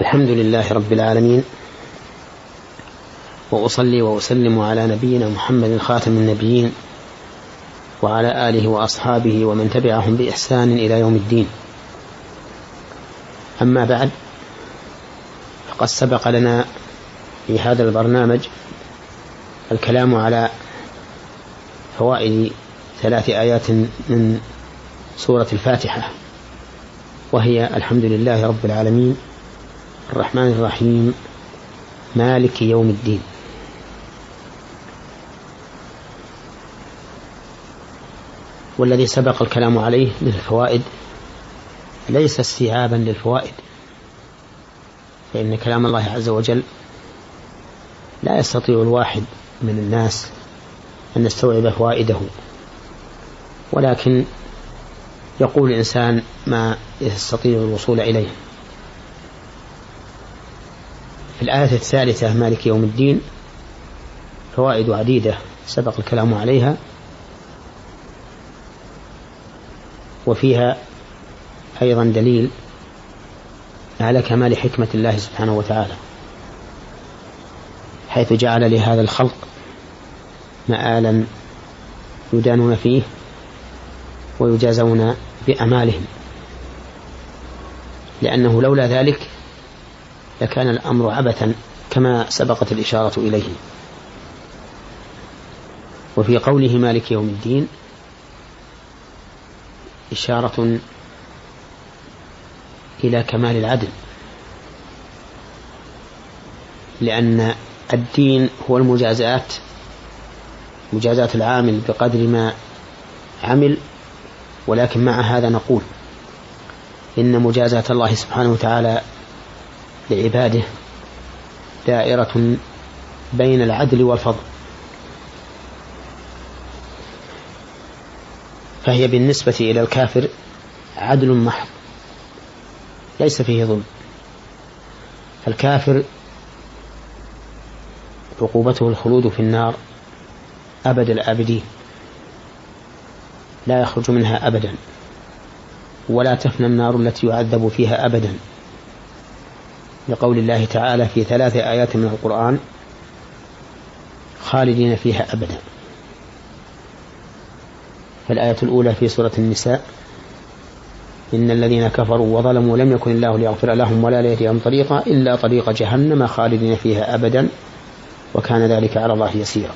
الحمد لله رب العالمين وأصلي وأسلم على نبينا محمد خاتم النبيين وعلى آله وأصحابه ومن تبعهم بإحسان إلى يوم الدين. أما بعد فقد سبق لنا في هذا البرنامج الكلام على فوائد ثلاث آيات من سورة الفاتحة وهي الحمد لله رب العالمين الرحمن الرحيم. مالك يوم الدين. والذي سبق الكلام عليه من الفوائد ليس استيعابا للفوائد. فإن كلام الله عز وجل لا يستطيع الواحد من الناس أن يستوعب فوائده. ولكن يقول الإنسان ما يستطيع الوصول إليه. في الآية الثالثة مالك يوم الدين فوائد عديدة سبق الكلام عليها. وفيها أيضا دليل على كمال حكمة الله سبحانه وتعالى حيث جعل لهذا الخلق مآلا يدانون فيه ويجازون بأمالهم لأنه لولا ذلك لكان الأمر عبثا كما سبقت الإشارة إليه. وفي قوله مالك يوم الدين إشارة إلى كمال العدل لأن الدين هو المجازات مجازاة العامل بقدر ما عمل ولكن مع هذا نقول إن مجازاة الله سبحانه وتعالى لعباده دائرة بين العدل والفضل. فهي بالنسبة إلى الكافر عدل محض ليس فيه ظلم. الكافر عقوبته الخلود في النار أبد الآبدين لا يخرج منها أبدا ولا تفنى النار التي يعذب فيها أبدا. لقول الله تعالى في ثلاث آيات من القرآن خالدين فيها أبدا. فالآية الأولى في سورة النساء إن الذين كفروا وظلموا لم يكن الله ليغفر لهم ولا ليهديهم طريقا إلا طريق جهنم خالدين فيها أبدا وكان ذلك على الله يسيرا.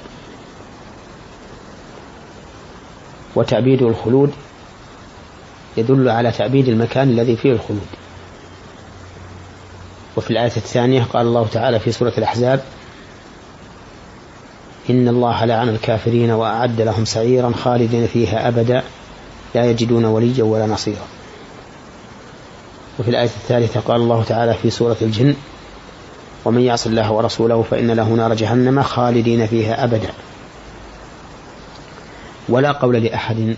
وتعبيد الخلود يدل على تعبيد المكان الذي فيه الخلود. وفي الآية الثانية قال الله تعالى في سورة الأحزاب إن الله لعن الكافرين وأعد لهم سعيرا خالدين فيها أبدا لا يجدون وليا ولا نصيرا. وفي الآية الثالثة قال الله تعالى في سورة الجن ومن يعص الله ورسوله فإن له نار جهنم خالدين فيها أبدا. ولا قول لأحد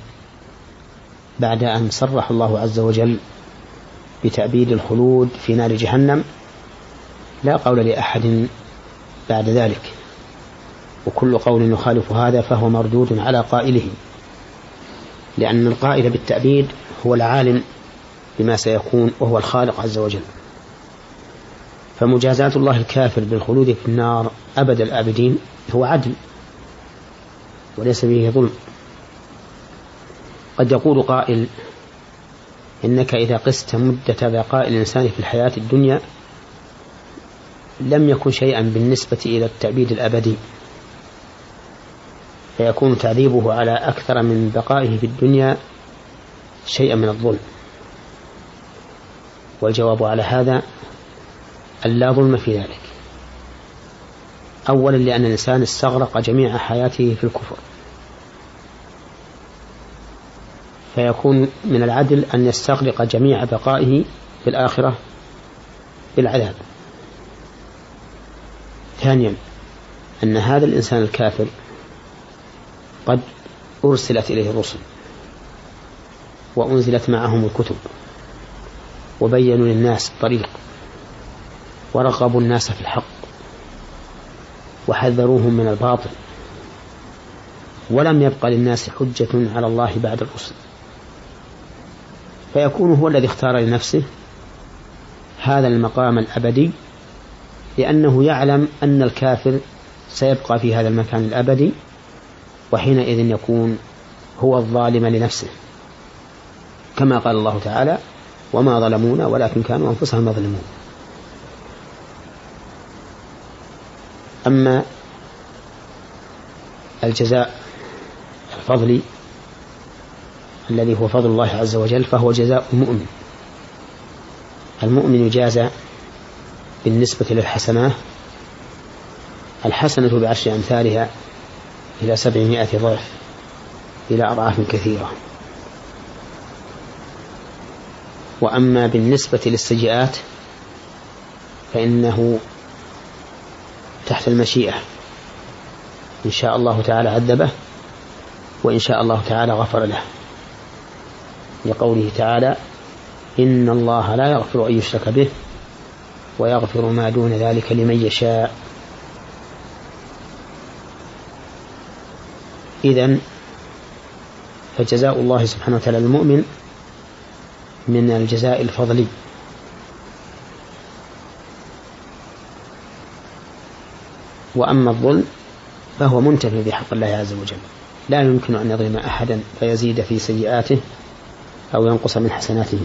بعد أن صرح الله عز وجل بتأبيد الخلود في نار جهنم لا قول لأحد بعد ذلك وكل قول يخالف هذا فهو مردود على قائله لأن القائل بالتأبيد هو العالم بما سيكون وهو الخالق عز وجل. فمجازاة الله الكافر بالخلود في النار أبد الآبدين هو عدل وليس فيه ظلم. قد يقول قائل إنك إذا قست مدة بقاء الإنسان في الحياة الدنيا لم يكن شيئا بالنسبة إلى التعبيد الأبدي فيكون تعذيبه على أكثر من بقائه في الدنيا شيئا من الظلم. والجواب على هذا أن لا ظلم في ذلك. أولا لأن الإنسان استغرق جميع حياته في الكفر. فيكون من العدل أن يستغرق جميع بقائه في الآخرة بالعذاب. ثانيا أن هذا الإنسان الكافر قد أرسلت إليه الرسل وأنزلت معهم الكتب وبينوا للناس الطريق ورغبوا الناس في الحق وحذروهم من الباطل ولم يبق للناس حجة على الله بعد الرسل. فيكون هو الذي اختار لنفسه هذا المقام الأبدي لأنه يعلم أن الكافر سيبقى في هذا المكان الأبدي وحينئذ يكون هو الظالم لنفسه كما قال الله تعالى وما ظلمونا ولكن كانوا أنفسهم يظلمون. أما الجزاء الفضلي الذي هو فضل الله عز وجل فهو جزاء المؤمن. المؤمن يجازى بالنسبة للحسنات الحسنة بعشر أمثالها إلى سبعمائة ضعف إلى أضعاف كثيرة. وأما بالنسبة للسيئات فإنه تحت المشيئة. إن شاء الله تعالى عذبه وإن شاء الله تعالى غفر له. لقوله تعالى إن الله لا يغفر أن يشرك به. ويغفر ما دون ذلك لمن يشاء. إذا فجزاء الله سبحانه وتعالى للمؤمن من الجزاء الفضلي. وأما الظلم فهو منتفي بحق الله عز وجل. لا يمكن أن يظلم أحدا فيزيد في سيئاته أو ينقص من حسناته.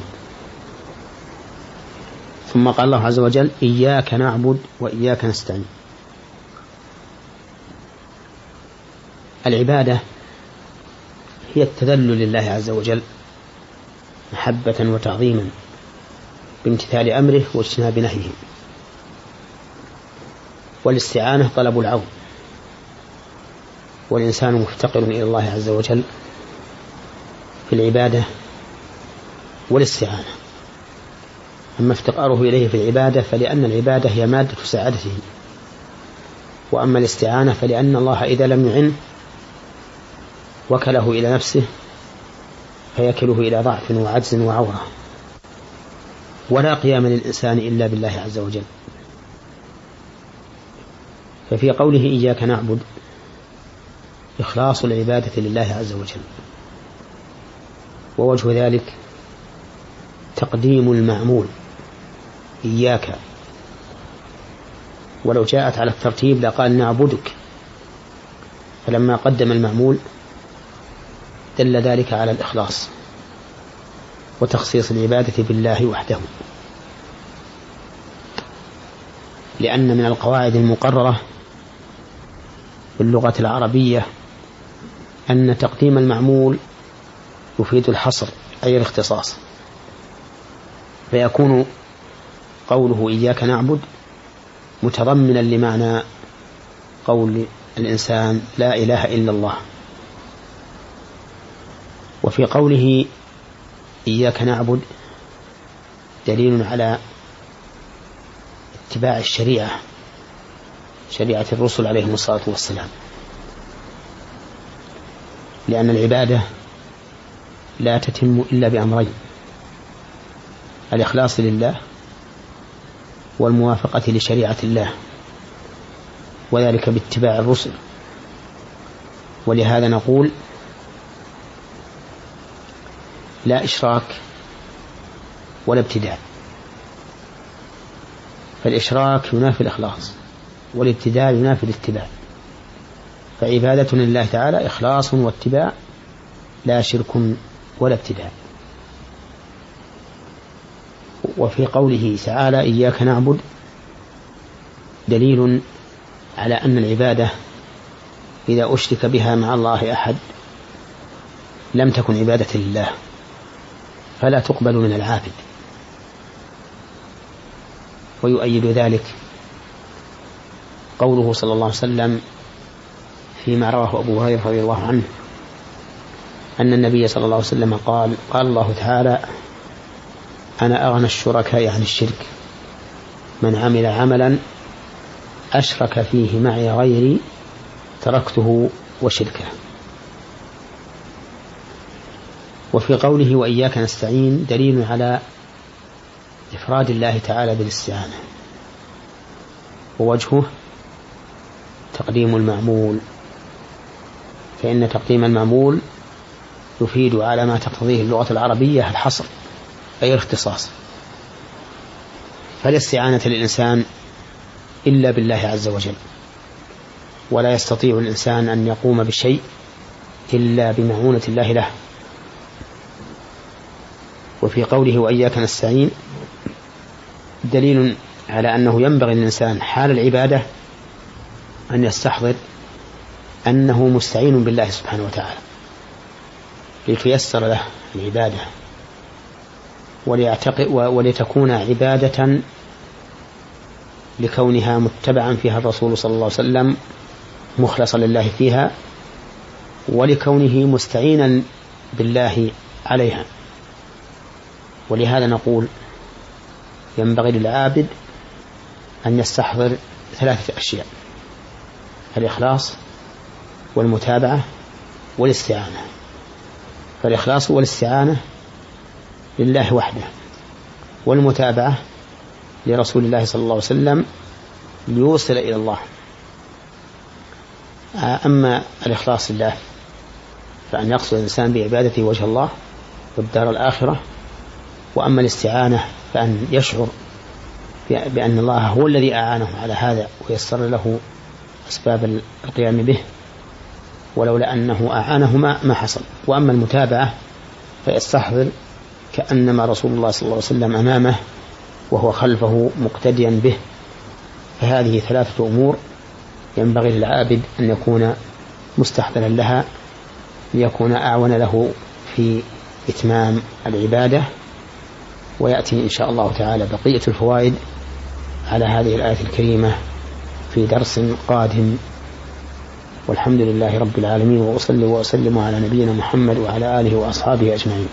ثم قال الله عز وجل إياك نعبد وإياك نستعين. العبادة هي التذلل لله عز وجل محبة وتعظيما بامتثال أمره واجتناب نهيه. والاستعانة طلب العون. والإنسان مفتقر إلى الله عز وجل في العبادة والاستعانة. أما افتقاره إليه في العبادة فلأن العبادة هي مادة سعادته. وأما الاستعانة فلأن الله إذا لم يعن وكله إلى نفسه فيكله إلى ضعف وعجز وعورة. ولا قيام للإنسان إلا بالله عز وجل. ففي قوله إياك نعبد إخلاص العبادة لله عز وجل. ووجه ذلك تقديم المعمول. إياك. ولو جاءت على الترتيب لقال نعبدك. فلما قدم المعمول دل ذلك على الإخلاص وتخصيص العبادة بالله وحده. لأن من القواعد المقررة في اللغة العربية أن تقديم المعمول يفيد الحصر أي الاختصاص. فيكون قوله إياك نعبد متضمنا لمعنى قول الإنسان لا إله إلا الله. وفي قوله إياك نعبد دليل على اتباع الشريعة شريعة الرسل عليهم الصلاة والسلام. لأن العبادة لا تتم إلا بأمرين. الإخلاص لله والموافقة لشريعة الله وذلك باتباع الرسل. ولهذا نقول لا إشراك ولا ابتداع. فالإشراك ينافي الإخلاص والابتداع ينافي الاتباع. فعبادة لله تعالى إخلاص واتباع لا شرك ولا ابتداع. وفي قوله تعالى إياك نعبد دليل على أن العبادة إذا أشرك بها مع الله أحد لم تكن عبادة لله فلا تقبل من العابد. ويؤيد ذلك قوله صلى الله عليه وسلم فيما رواه أبو هريرة رضي الله عنه أن النبي صلى الله عليه وسلم قال قال الله تعالى أنا أغنى الشركاء عن الشرك. من عمل عملا أشرك فيه معي غيري تركته وشركه. وفي قوله وإياك نستعين دليل على إفراد الله تعالى بالاستعانة. ووجهه تقديم المعمول. فإن تقديم المعمول يفيد على ما تقتضيه اللغة العربية الحصر. أي الاختصاص فلا استعانة للإنسان إلا بالله عز وجل. ولا يستطيع الإنسان أن يقوم بشيء إلا بمعونة الله له. وفي قوله وإياك نستعين دليل على أنه ينبغي للإنسان حال العبادة أن يستحضر أنه مستعين بالله سبحانه وتعالى. لتيسر له العبادة. ولتكون عبادة لكونها متبعا فيها الرسول صلى الله عليه وسلم مخلصا لله فيها ولكونه مستعينا بالله عليها. ولهذا نقول ينبغي للعابد أن يستحضر ثلاثة أشياء الإخلاص والمتابعة والاستعانة. فالإخلاص والاستعانة لله وحده والمتابعة لرسول الله صلى الله عليه وسلم ليوصل إلى الله. أما الإخلاص لله فأن يقصد الإنسان بعبادته وجه الله والدار الآخرة وأما الاستعانة فأن يشعر بأن الله هو الذي أعانه على هذا ويسر له أسباب القيام به ولولا أنه أعانه ما, ما حصل. وأما المتابعة فيستحضر كأنما رسول الله صلى الله عليه وسلم أمامه وهو خلفه مقتديا به. فهذه ثلاثة أمور ينبغي للعابد أن يكون مستحضرا لها ليكون أعون له في إتمام العبادة. ويأتي إن شاء الله تعالى بقية الفوائد على هذه الآية الكريمة في درس قادم. والحمد لله رب العالمين وأصلي وأسلم على نبينا محمد وعلى آله وأصحابه أجمعين.